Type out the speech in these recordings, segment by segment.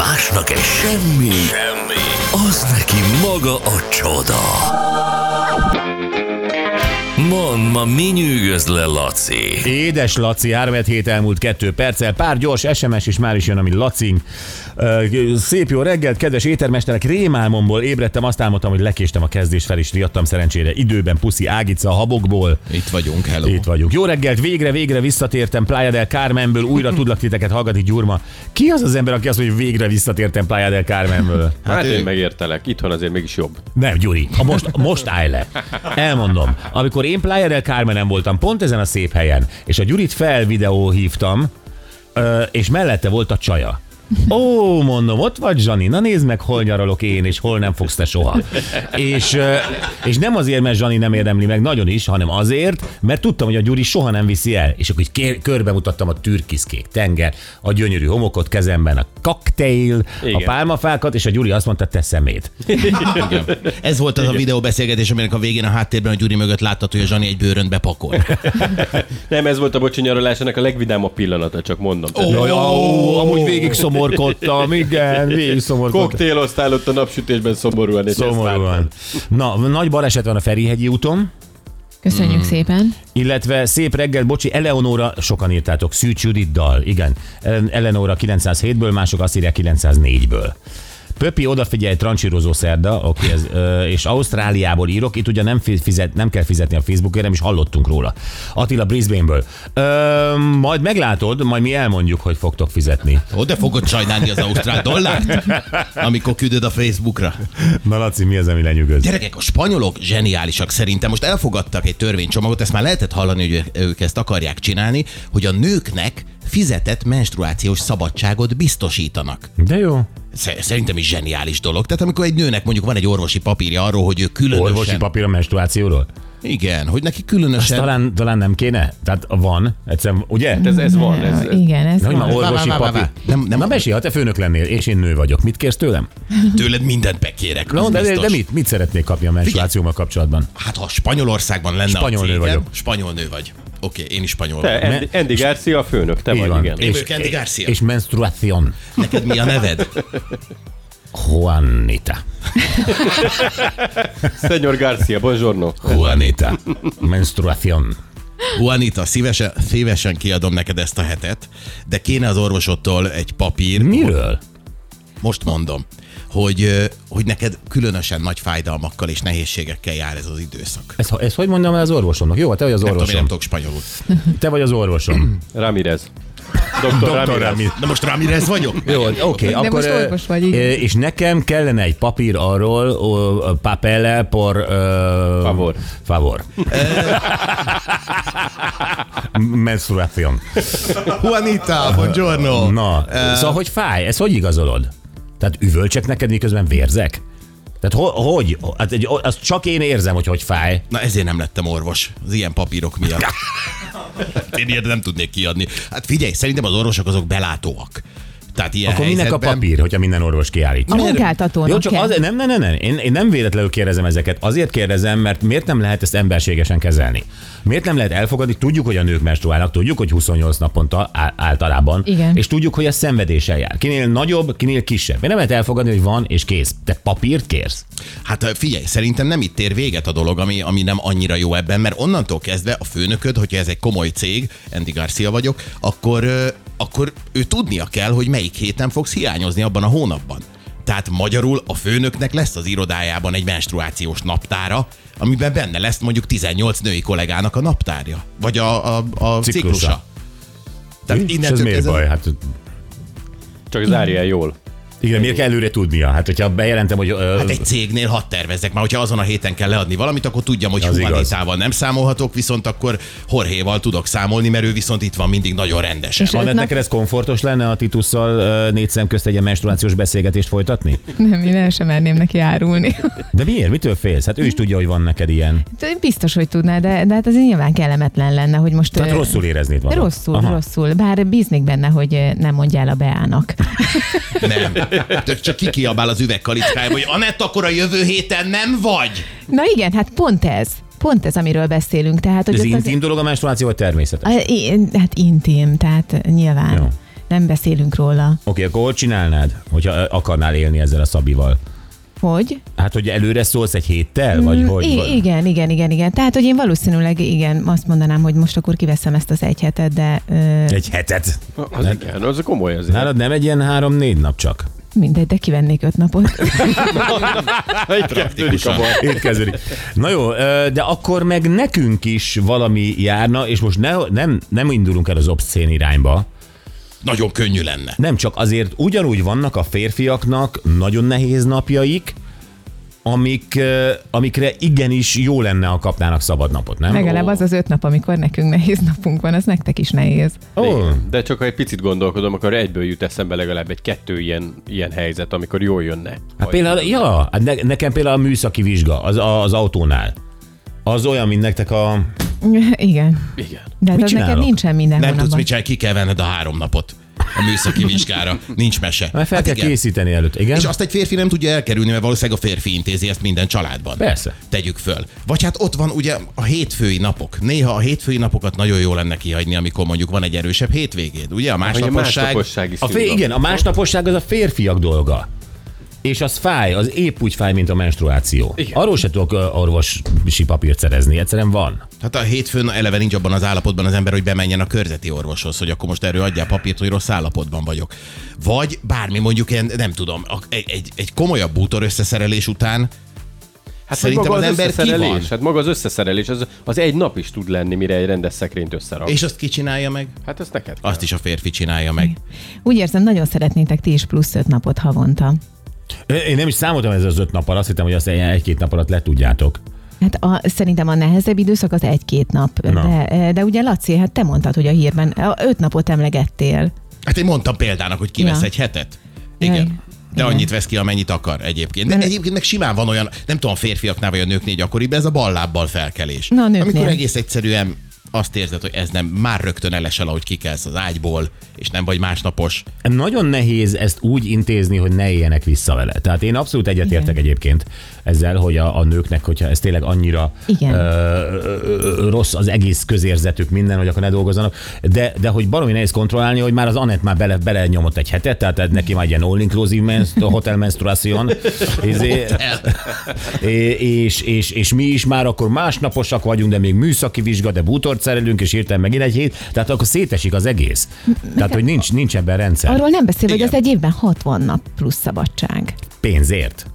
Másnak egy semmi, semmi, az neki maga a csoda. Mond, ma mi nyűgöz le, Laci? Édes Laci, 3 hét elmúlt 2 perccel, pár gyors SMS is már is jön, ami Lacing. Szép jó reggelt, kedves étermesterek, rémálmomból ébredtem, azt álmodtam, hogy lekéstem a kezdés fel, és riadtam szerencsére időben puszi Ágica a habokból. Itt vagyunk, hello. Itt vagyunk. Jó reggelt, végre, végre visszatértem Playa del Carmenből, újra tudlak titeket hallgatni, Gyurma. Ki az az ember, aki azt mondja, hogy végre visszatértem Playa del Carmenből? Hát, hát ő- én megértelek. Itthon azért mégis jobb. Nem, Gyuri, a most, most állj le. Elmondom. Amikor én Playa del Carmenen voltam, pont ezen a szép helyen, és a Gyurit felvideó hívtam, ö, és mellette volt a csaja. Ó, mondom, ott vagy Zsani, na nézd meg, hol nyaralok én, és hol nem fogsz te soha. És, és nem azért, mert Zsani nem érdemli meg nagyon is, hanem azért, mert tudtam, hogy a Gyuri soha nem viszi el. És akkor így kér, körbe mutattam a türkiszkék tenger, a gyönyörű homokot kezemben, a cocktail, a Igen. pálmafákat, és a Gyuri azt mondta, te szemét. Ez volt az a videóbeszélgetés, aminek a végén a háttérben a Gyuri mögött láttad, hogy a Zsani egy bőröntbe pakol. Nem, ez volt a bocsi nyaralásának a legvidámabb pillanata, csak mondom. Tehát Jaj, ó, amúgy végig szomorkodtam, igen, végig szomorkodtam. Koktéloztál ott a napsütésben szomorúan. és Szomorúan. Na, nagy baleset van a Ferihegyi úton, Köszönjük szépen. illetve szép reggel, bocsi, Eleonóra, sokan írtátok, Szűcs Judiddal, igen. Eleonóra 907-ből, mások azt írják 904-ből. Pöpi odafigyelj, trancsírozó szerda, oké, ez, ö, és Ausztráliából írok, itt ugye nem, fi- fizet, nem kell fizetni a Facebookért, nem is hallottunk róla. Attila Brisbaneből. Ö, majd meglátod, majd mi elmondjuk, hogy fogtok fizetni. Ó, de fogod sajnálni az ausztrál dollárt, amikor küldöd a Facebookra. Na Laci, mi az, ami lenyűgöz? Gyerekek, a spanyolok zseniálisak szerintem. Most elfogadtak egy törvénycsomagot, ezt már lehetett hallani, hogy ők ezt akarják csinálni, hogy a nőknek fizetett menstruációs szabadságot biztosítanak. De jó. Sze- Szerintem is zseniális dolog. Tehát amikor egy nőnek mondjuk van egy orvosi papírja arról, hogy ő különösen... Orvosi papír a menstruációról? Igen, hogy neki Azt különösen... talán, talán nem kéne? Tehát van, egyszerűen, ugye? Ez, ez van. Ez, ez. Igen, ez De hogy már van. orvosi Vá, vá. Nem- nem- Na mesélj, ha te főnök lennél, és én nő vagyok, mit kérsz tőlem? Tőled mindent bekérek. No, de, de, de mit, mit szeretnék kapni a menstruációval kapcsolatban? Hát ha Spanyolországban lenne Spanyol a nő céged, vagyok. Spanyol nő vagy. Oké, én is spanyol Te, vagyok. Andy, Andy Garcia a főnök, te Így vagy, van. igen. Én vagyok Andy Garcia. És menstruáción. Neked mi a neved? Juanita. Senyor Garcia, buongiorno. Juanita. Menstruáción. Juanita, szívesen, szívesen kiadom neked ezt a hetet, de kéne az orvosodtól egy papír, Miről? most mondom, hogy, hogy neked különösen nagy fájdalmakkal és nehézségekkel jár ez az időszak. Ezt, ezt hogy mondjam el az orvosomnak? Jó, te vagy az Nem tudom, én nem orvosom. tudok spanyolul. Te vagy az orvosom. Ramirez. Dr. Dr. Ramirez. Na most Ramirez vagyok? Jó, oké, De akkor... most orvos vagy, igen. És nekem kellene egy papír arról, ö, papele por... ö, Favor. Favor. Menstruáción. Juanita, buongiorno. Na, szóval hogy fáj? Ez hogy igazolod? Tehát üvölcsek neked, miközben vérzek? Tehát ho, hogy? Hát egy, azt csak én érzem, hogy hogy fáj. Na ezért nem lettem orvos, az ilyen papírok miatt. Én ilyet nem tudnék kiadni. Hát figyelj, szerintem az orvosok azok belátóak. Tehát ilyen Akkor minek a helyzetben- papír, hogyha minden orvos kiállít? A munkáltatónak Jó, csak kell. azért, nem, nem, nem, nem. Én, én nem véletlenül kérdezem ezeket. Azért kérdezem, mert miért nem lehet ezt emberségesen kezelni? Miért nem lehet elfogadni? Tudjuk, hogy a nők menstruálnak, tudjuk, hogy 28 naponta á- általában. Igen. És tudjuk, hogy ez szenvedéssel jár. Kinél nagyobb, kinél kisebb. Miért nem lehet elfogadni, hogy van és kész? Te papírt kérsz? Hát figyelj, szerintem nem itt ér véget a dolog, ami, ami nem annyira jó ebben, mert onnantól kezdve a főnököd, hogyha ez egy komoly cég, Andy Garcia vagyok, akkor, ö, akkor ő tudnia kell, hogy melyik héten fogsz hiányozni abban a hónapban. Tehát magyarul a főnöknek lesz az irodájában egy menstruációs naptára, amiben benne lesz mondjuk 18 női kollégának a naptárja, vagy a, a, a ciklusa. Ciklusa. Tehát és ez innentől miért kezdve- baj? Hát, Csak zárja el jól. Igen, miért kell előre tudnia? Hát, hogyha bejelentem, hogy... Ö, Hát egy cégnél hadd tervezzek, már hogyha azon a héten kell leadni valamit, akkor tudjam, hogy Az. Humanitával nem számolhatok, viszont akkor Horhéval tudok számolni, mert ő viszont itt van mindig nagyon rendesen. És- Annett, nap- neked ez komfortos lenne a Titusszal négy szem közt egy ilyen menstruációs beszélgetést folytatni? Nem, én el sem merném neki árulni. De miért? Mitől félsz? Hát ő is tudja, hogy van neked ilyen. Biztos, hogy tudná, de, de hát azért nyilván kellemetlen lenne, hogy most... Tehát ö, rosszul éreznéd magad. Rosszul, Aha. rosszul. Bár bíznék benne, hogy nem mondjál a Beának. Nem. Tök csak kikiabál az üvegkalickájába, hogy Anett, akkor a jövő héten nem vagy. Na igen, hát pont ez. Pont ez, amiről beszélünk. Tehát, hogy Ez intim dolog a menstruáció, vagy természetes? Az, I- hát intim, tehát nyilván. Jó. nem beszélünk róla. Oké, akkor hogy csinálnád, hogyha akarnál élni ezzel a Szabival? Hogy? Hát, hogy előre szólsz egy héttel, vagy Mm, hogy? I- vagy- igen, igen, igen, igen. Tehát, hogy én valószínűleg igen, azt mondanám, hogy most akkor kiveszem ezt az egy hetet, de ö, Egy hetet. Az igen, az komoly azért. Nálad nem egy ilyen három-négy nap csak? Mindegy, de kivennék öt napot. Itt kezdődik a baj. Itt kezdődik. Na jó, de akkor meg nekünk is valami járna, és most ne, nem, nem indulunk el az obszcén irányba, Nagyon könnyű lenne. nem csak azért ugyanúgy vannak a férfiaknak nagyon nehéz napjaik, amik, amikre igenis jó lenne, ha kapnának szabad napot, nem? Legalább az az öt nap, amikor nekünk nehéz napunk van, az nektek is nehéz. Igen. De csak ha egy picit gondolkodom, akkor egyből jut eszembe legalább egy kettő ilyen, ilyen helyzet, amikor jól jönne. Hát például, ja, hát ne, nekem például a műszaki vizsga az, az autónál. Az olyan, mint nektek a... Igen. Igen. De hát Mit az neked csinálok? nincsen minden Nem tudsz mit csinálni, ki kell venned a három napot a műszaki vizsgára. Nincs mese. Mert fel Hát kell igen. készíteni előtt, igen? És azt egy férfi nem tudja elkerülni, mert valószínűleg a férfi intézi ezt minden családban. Persze. Tegyük föl. Vagy hát ott van ugye a hétfői napok. Néha a hétfői napokat nagyon jó lenne kihagyni, amikor mondjuk van egy erősebb hétvégéd. Ugye a a másnaposság. A fé, színvonal. igen, a másnaposság az a férfiak dolga. És az fáj, az épp úgy fáj, mint a menstruáció. Igen. Arról se tudok orvosi papírt szerezni, egyszerűen van. Hát a hétfőn eleve nincs abban az állapotban az ember, hogy bemenjen a körzeti orvoshoz, hogy akkor most erről adjál papírt, hogy rossz állapotban vagyok. Vagy bármi mondjuk ilyen, nem tudom, egy, egy, egy komolyabb bútor összeszerelés után Hát Szerintem maga az ember ki van. Hát maga az összeszerelés, az, az egy nap is tud lenni, mire egy rendes szekrényt összerak. És azt ki csinálja meg? Hát ezt neked kell. Azt is a férfi csinálja meg. Úgy érzem, nagyon szeretnétek ti is plusz öt napot havonta. Én nem is számoltam ezzel az öt nappal, azt hittem, hogy azt egy-két nap alatt le tudjátok. Hát a, szerintem a nehezebb időszak az egy-két nap. Na. De, de ugye Laci, hát te mondtad, hogy a hírben a öt napot emlegettél. Hát én mondtam példának, hogy kivesz Ja. egy hetet. Igen. Jaj. De Igen. annyit vesz ki, amennyit akar egyébként. De De- egyébként meg simán van olyan, nem tudom, a férfiaknál vagy a nőknél gyakoribb, ez a ballábbal felkelés. Na, a nőknél. Amikor egész egyszerűen azt érzed, hogy ez nem, már rögtön elesel, ahogy kikelsz az ágyból, és nem vagy másnapos. Nagyon nehéz ezt úgy intézni, hogy ne éljenek vissza vele. Tehát én abszolút egyetértek egyébként ezzel, hogy a, a nőknek, hogyha ez tényleg annyira Igen. ö, ö, rossz az egész közérzetük, minden, hogy akkor ne dolgozzanak, de, de hogy baromi nehéz kontrollálni, hogy már az Anett már bele, bele nyomott egy hetet, tehát neki már egy ilyen all-inclusive menst, hotel menstruation, izé, É- és, és, és, mi is már akkor másnaposak vagyunk, de még műszaki vizsga, de bútort szerelünk, és hirtelen megint egy hét, tehát akkor szétesik az egész. Tehát, hogy nincs, nincs ebben rendszer. Arról nem beszél, hogy az egy évben 60 nap plusz szabadság. Pénzért.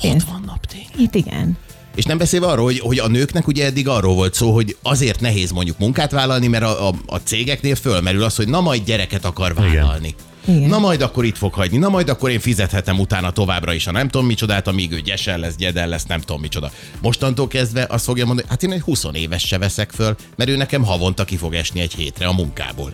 Pénz. 60 nap tény. Itt igen. És nem beszélve arról, hogy, hogy a nőknek ugye eddig arról volt szó, hogy azért nehéz mondjuk munkát vállalni, mert a, a, a cégeknél fölmerül az, hogy na majd gyereket akar vállalni. Igen. Na majd akkor itt fog hagyni, na majd akkor én fizethetem utána továbbra is a nem tudom micsodát, amíg ő gyesel lesz, gyedel lesz, nem tudom micsoda. Mostantól kezdve azt fogja mondani, hát én egy 20 éves se veszek föl, mert ő nekem havonta ki fog esni egy hétre a munkából.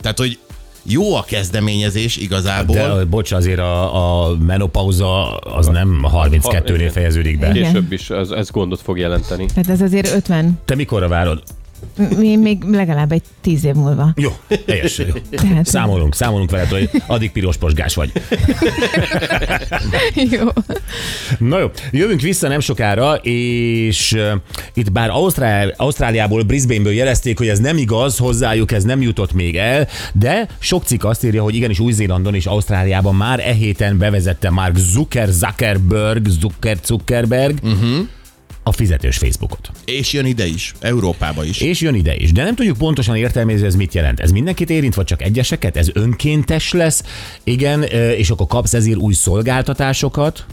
Tehát, hogy jó a kezdeményezés igazából. De bocs, azért a, a menopauza az nem 32-nél igen. fejeződik be. Igen. Később is ez, ez gondot fog jelenteni. Tehát ez azért 50, Te mikorra várod? Mi még legalább egy 10 év múlva. Jó, teljesen jó. Tehát, Számolunk, számolunk veled, hogy addig piros posgás vagy. jó. Na jó, jövünk vissza nem sokára, és uh, itt bár Ausztrál, Ausztráliából, Brisbaneből jelezték, hogy ez nem igaz, hozzájuk ez nem jutott még el, de sok cikk azt írja, hogy igenis Új-Zélandon és Ausztráliában már e héten bevezette Mark Zucker, Zuckerberg, Zucker, Zuckerberg uh-huh. A fizetős Facebookot. És jön ide is, Európába is. És jön ide is. De nem tudjuk pontosan értelmezni, ez mit jelent. Ez mindenkit érint, vagy csak egyeseket? Ez önkéntes lesz? Igen, és akkor kapsz ezért új szolgáltatásokat?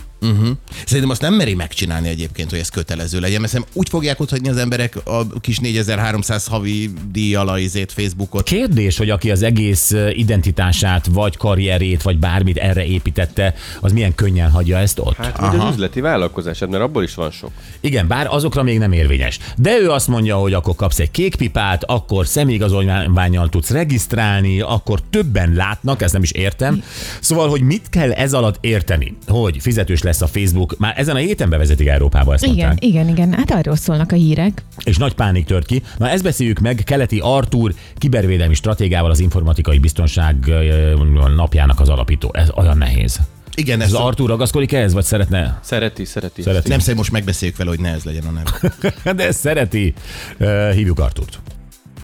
Szerintem azt nem meri megcsinálni egyébként, hogy ez kötelező legyen, mert úgy fogják otthagyni az emberek a kis 4300 havi díj alaizét Facebookot. Kérdés, hogy aki az egész identitását, vagy karrierét, vagy bármit erre építette, az milyen könnyen hagyja ezt ott? Hát, hogy az üzleti vállalkozásod, mert abból is van sok. Igen, bár azokra még nem érvényes. De ő azt mondja, hogy akkor kapsz egy kék pipát, akkor személyigazolványjal tudsz regisztrálni, akkor többen látnak, ezt nem is értem. Szóval, hogy mit kell ez alatt érteni? Hogy fizetős lesz a Facebook, már ezen a héten bevezetik Európába ezt Igen, mondták. igen, igen. Hát arról szólnak a hírek. És nagy pánik tört ki. Na ezt beszéljük meg Keleti Artúr, kibervédelmi stratégával az informatikai biztonság napjának az alapító. Ez olyan nehéz. Igen, Ez az Artúr ragaszkodik ehhez, vagy szeretne? Szereti, szereti. Szereti. nem szerintem most megbeszéljük vele, hogy ne ez legyen a neve. De ezt szereti. Hívjuk Artúrt.